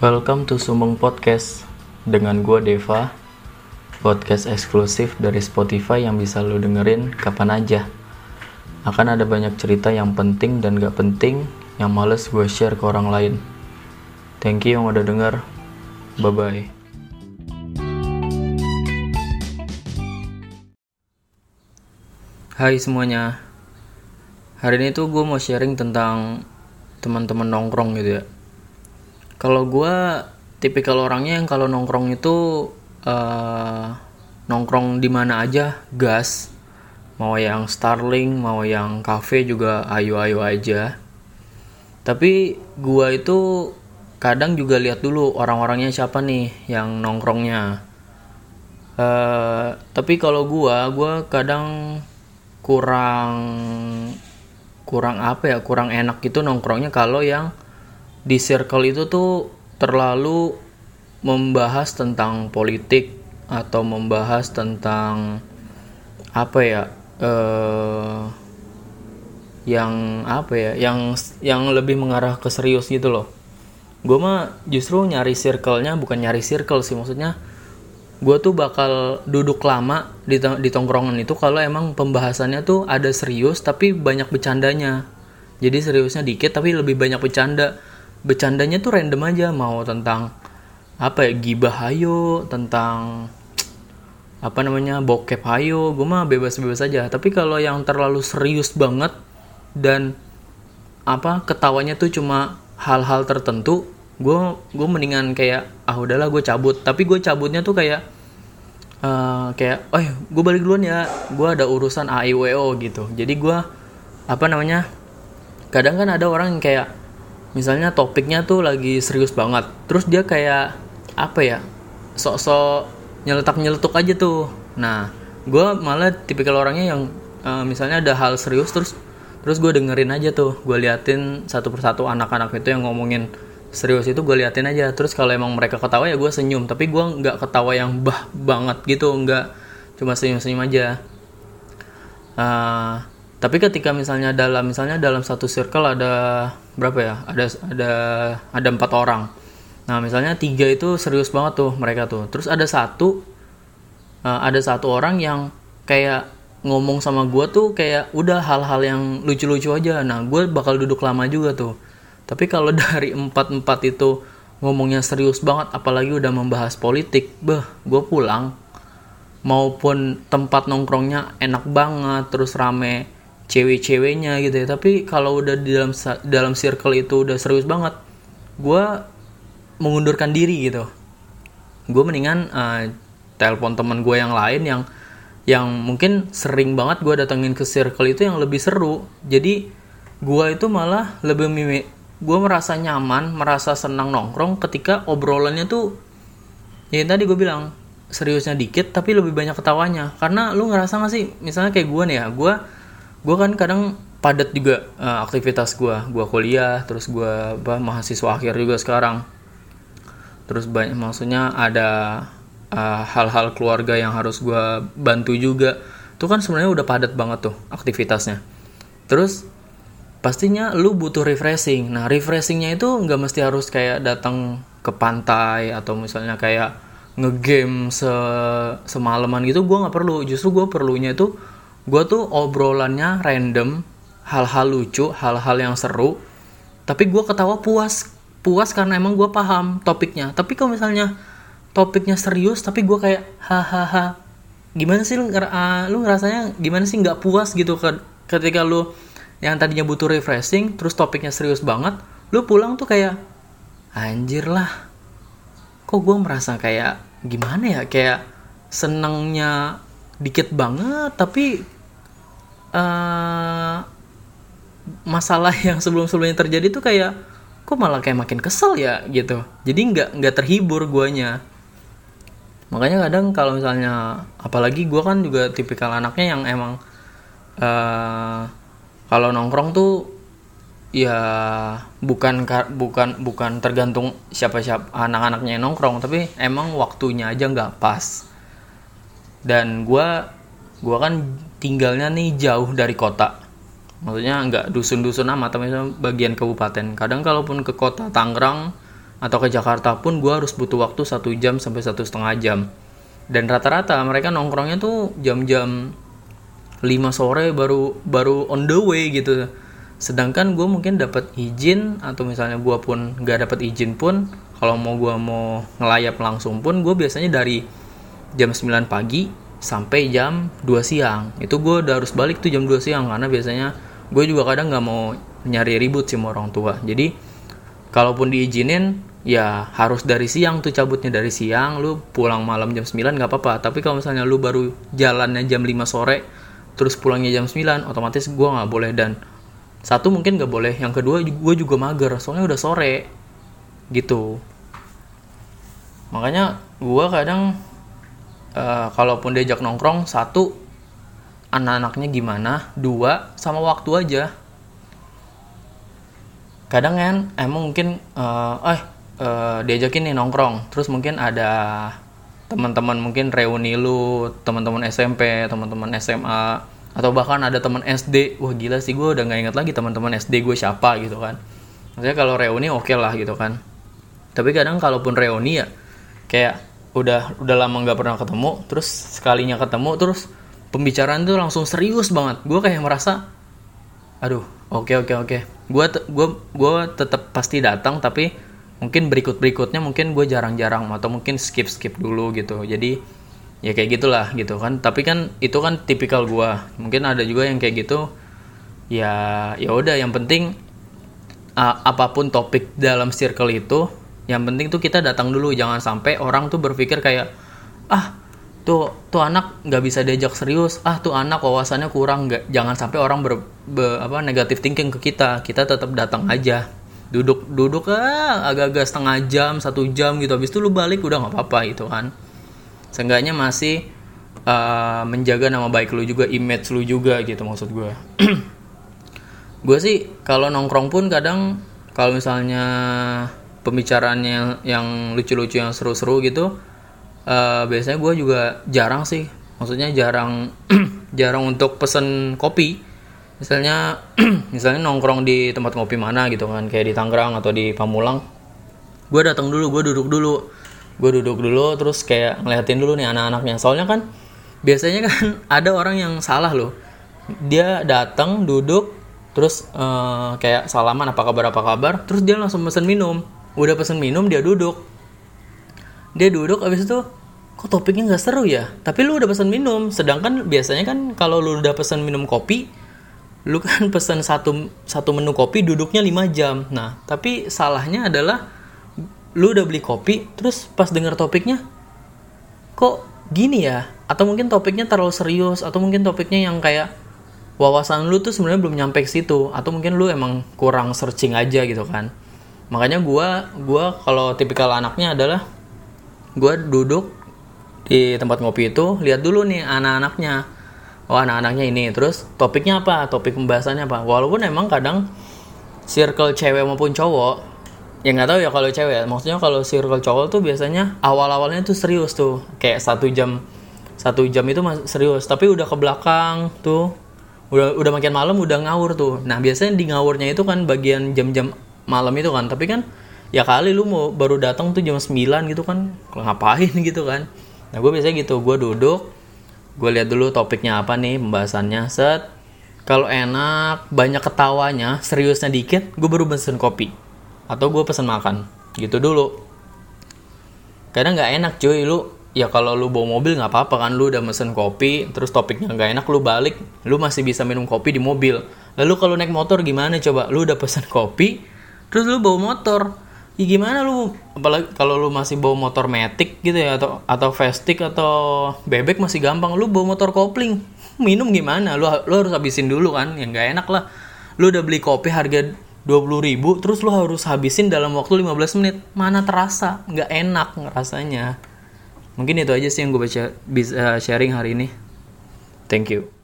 Welcome to Sumbung Podcast. Dengan gue Deva. Podcast eksklusif dari Spotify yang bisa lo dengerin kapan aja. Akan ada banyak cerita yang penting dan gak penting yang males gue share ke orang lain. Thank you yang udah denger. Bye bye Hai semuanya. Hari ini tuh gue mau sharing tentang teman-teman nongkrong gitu ya kalau gue tipikal orangnya yang kalau nongkrong itu uh, nongkrong di mana aja gas. Mau yang Starling mau yang cafe juga ayo-ayo aja. Tapi gue itu kadang juga lihat dulu orang-orangnya siapa nih yang nongkrongnya. Uh, tapi kalau gue gue kadang kurang kurang apa ya kurang enak gitu nongkrongnya kalau yang di circle itu tuh terlalu membahas tentang politik atau membahas tentang apa ya eh yang apa ya yang yang lebih mengarah ke serius gitu loh. Gue mah justru nyari circle-nya bukan nyari circle sih maksudnya gue tuh bakal duduk lama di, di tongkrongan itu kalau emang pembahasannya tuh ada serius tapi banyak bercandanya jadi seriusnya dikit tapi lebih banyak bercanda bercandanya tuh random aja mau tentang apa ya gibah hayo tentang apa namanya bokep hayo gue mah bebas-bebas aja. Tapi kalau yang terlalu serius banget dan apa ketawanya tuh cuma hal-hal tertentu gue gue mendingan kayak ah udahlah gue cabut. Tapi gue cabutnya tuh kayak uh, kayak oh gue balik duluan ya gue ada urusan AIWO gitu. Jadi gue apa namanya kadang kan ada orang yang kayak misalnya topiknya tuh lagi serius banget. Terus dia kayak apa ya sok-sok nyeletak nyeletuk aja tuh. Nah gue malah tipikal orangnya yang uh, misalnya ada hal serius terus terus gue dengerin aja tuh. Gue liatin satu persatu anak-anak itu yang ngomongin serius itu gue liatin aja. Terus kalau emang mereka ketawa ya gue senyum. Tapi gue nggak ketawa yang bah banget gitu. Nggak cuma senyum-senyum aja. Uh, tapi ketika misalnya dalam misalnya dalam satu circle ada berapa ya? Ada ada ada empat orang. Nah misalnya tiga itu serius banget tuh mereka tuh. Terus ada satu uh, ada satu orang yang kayak ngomong sama gue tuh kayak udah hal-hal yang lucu-lucu aja. Nah gue bakal duduk lama juga tuh. Tapi kalau dari empat empat itu ngomongnya serius banget apalagi udah membahas politik beh gue pulang. Maupun tempat nongkrongnya enak banget terus rame cewek-ceweknya gitu ya. Tapi kalau udah di dalam dalam circle itu udah serius banget gue mengundurkan diri gitu. Gue mendingan uh, telepon teman gue yang lain yang yang mungkin sering banget gue datengin ke circle itu yang lebih seru. Jadi gue itu malah lebih mimi gue merasa nyaman merasa senang nongkrong ketika obrolannya tuh ya tadi gue bilang seriusnya dikit tapi lebih banyak ketawanya. Karena lu ngerasa gak sih? Misalnya kayak gue nih ya gue gue kan kadang padat juga uh, aktivitas gue gue kuliah terus gue mahasiswa akhir juga sekarang. Terus banyak maksudnya ada uh, hal-hal keluarga yang harus gue bantu juga. Itu kan sebenarnya udah padat banget tuh aktivitasnya. Terus pastinya lu butuh refreshing. Nah refreshingnya itu nggak mesti harus kayak datang ke pantai atau misalnya kayak ngegame se semalaman gitu gue nggak perlu. Justru gue perlunya itu gue tuh obrolannya random hal-hal lucu hal-hal yang seru tapi gue ketawa puas. Puas karena emang gue paham topiknya. Tapi kalau misalnya topiknya serius tapi gue kayak hahaha gimana sih lu, uh, lu ngerasanya gimana sih nggak puas gitu ke, ketika lu yang tadinya butuh refreshing terus topiknya serius banget lu pulang tuh kayak anjir lah kok gue merasa kayak gimana ya? Kayak senengnya dikit banget tapi uh, masalah yang sebelum-sebelumnya terjadi tuh kayak kok malah kayak makin kesel ya gitu. Jadi nggak nggak terhibur guanya. Makanya kadang kalau misalnya apalagi gue kan juga tipikal anaknya yang emang uh, kalau nongkrong tuh ya bukan bukan bukan tergantung siapa siapa anak-anaknya nongkrong tapi emang waktunya aja nggak pas dan gue gue kan tinggalnya nih jauh dari kota. Maksudnya nggak dusun-dusun amat tapi bagian kabupaten. Kadang kalaupun ke kota Tangerang atau ke Jakarta pun gue harus butuh waktu satu jam sampai satu setengah jam. Dan rata-rata mereka nongkrongnya tuh jam-jam 5 sore baru baru on the way gitu. Sedangkan gue mungkin dapat izin atau misalnya gue pun nggak dapat izin pun kalau mau gue mau ngelayap langsung pun gue biasanya dari jam 9 pagi sampai jam 2 siang. Itu gue udah harus balik tuh jam 2 siang karena biasanya gue juga kadang nggak mau nyari ribut sih sama orang tua. Jadi kalaupun diizinin ya harus dari siang tuh cabutnya. Dari siang lu pulang malam jam 9 nggak apa-apa. Tapi kalau misalnya lu baru jalannya jam 5 sore terus pulangnya jam 9 otomatis gue nggak boleh. Dan satu mungkin nggak boleh yang kedua gue juga mager soalnya udah sore. Gitu. Makanya gue kadang uh, kalaupun diajak nongkrong satu anak-anaknya gimana? Dua sama waktu aja. Kadang kan emang mungkin uh, eh uh, diajakin nih nongkrong. Terus mungkin ada teman-teman mungkin reuni lu teman-teman SMP teman-teman SMA atau bahkan ada teman SD wah gila sih gue udah nggak inget lagi teman-teman SD gue siapa gitu kan. Maksudnya kalau reuni oke okay lah gitu kan. Tapi kadang kalaupun reuni ya kayak udah udah lama nggak pernah ketemu terus sekalinya ketemu terus pembicaraan tuh langsung serius banget. Gue kayak merasa aduh oke okay, oke okay, oke. Okay. gue gue gue tetap pasti datang tapi mungkin berikut berikutnya mungkin gue jarang-jarang atau mungkin skip skip dulu gitu. Jadi ya kayak gitulah gitu kan. Tapi kan itu kan tipikal gue mungkin ada juga yang kayak gitu. Ya ya udah yang penting uh, apa pun topik dalam circle itu yang penting tuh kita datang dulu jangan sampai orang tuh berpikir kayak ah tuh tuh anak nggak bisa diajak serius. Ah tuh anak wawasannya kurang. Nggak jangan sampai orang ber, be, apa negatif thinking ke kita. Kita tetap datang aja. Duduk duduk ah agak-agak setengah jam satu jam gitu. Habis itu lu balik udah nggak apa-apa gitu kan. Seenggaknya masih uh, menjaga nama baik lu juga image lu juga gitu maksud gue gue sih kalau nongkrong pun kadang kalau misalnya pembicaraannya yang lucu-lucu yang seru-seru gitu uh, biasanya gue juga jarang sih. Maksudnya jarang jarang untuk pesen kopi. Misalnya misalnya nongkrong di tempat ngopi mana gitu kan kayak di Tangerang atau di Pamulang. Gue datang dulu gue duduk dulu. Gue duduk dulu terus kayak ngeliatin dulu nih anak-anaknya. Soalnya kan biasanya kan ada orang yang salah loh. Dia datang duduk terus uh, kayak salaman apa kabar apa kabar terus dia langsung pesen minum udah pesen minum dia duduk. Dia duduk abis itu kok topiknya nggak seru ya? Tapi lu udah pesen minum. Sedangkan biasanya kan kalau lu udah pesen minum kopi lu kan pesan satu satu menu kopi duduknya 5 jam. Nah tapi salahnya adalah lu udah beli kopi terus pas denger topiknya kok gini ya? Atau mungkin topiknya terlalu serius atau mungkin topiknya yang kayak wawasan lu tuh sebenarnya belum nyampe ke situ atau mungkin lu emang kurang searching aja gitu kan makanya gua gua kalau tipikal anaknya adalah gua duduk di tempat ngopi itu lihat dulu nih anak-anaknya. Oh anak-anaknya ini. Terus topiknya apa? Topik pembahasannya apa? Walaupun emang kadang circle cewek maupun cowok ya nggak tahu ya kalau cewek ya. maksudnya kalau circle cowok tuh biasanya awal-awalnya tuh serius tuh. Kayak satu jam satu jam itu serius. Tapi udah ke belakang tuh udah udah makin malam udah ngawur tuh. Nah biasanya di ngawurnya itu kan bagian jam-jam malam itu kan. Tapi kan ya kali lu mau baru datang tuh jam 9 gitu kan ngapain gitu kan. Nah gue biasanya gitu gue duduk gue lihat dulu topiknya apa nih pembahasannya. Set kalau enak banyak ketawanya seriusnya dikit gue baru pesen kopi. Atau gue pesen makan gitu dulu. Kadang nggak enak cuy lu ya kalau lu bawa mobil nggak apa-apa kan lu udah mesen kopi terus topiknya nggak enak lu balik lu masih bisa minum kopi di mobil. Lalu kalau naik motor gimana coba? Lu udah pesen kopi terus lu bawa motor. Ya gimana lu? Apalagi kalau lu masih bawa motor metik gitu ya atau atau Vestik atau bebek masih gampang. Lu bawa motor kopling. Minum gimana? Lu lu harus habisin dulu kan? Yang nggak enak lah. Lu udah beli kopi harga dua puluh ribu terus lu harus habisin dalam waktu 15 menit. Mana terasa? Nggak enak rasanya mungkin itu aja sih yang gue baca bisa sharing hari ini. Thank you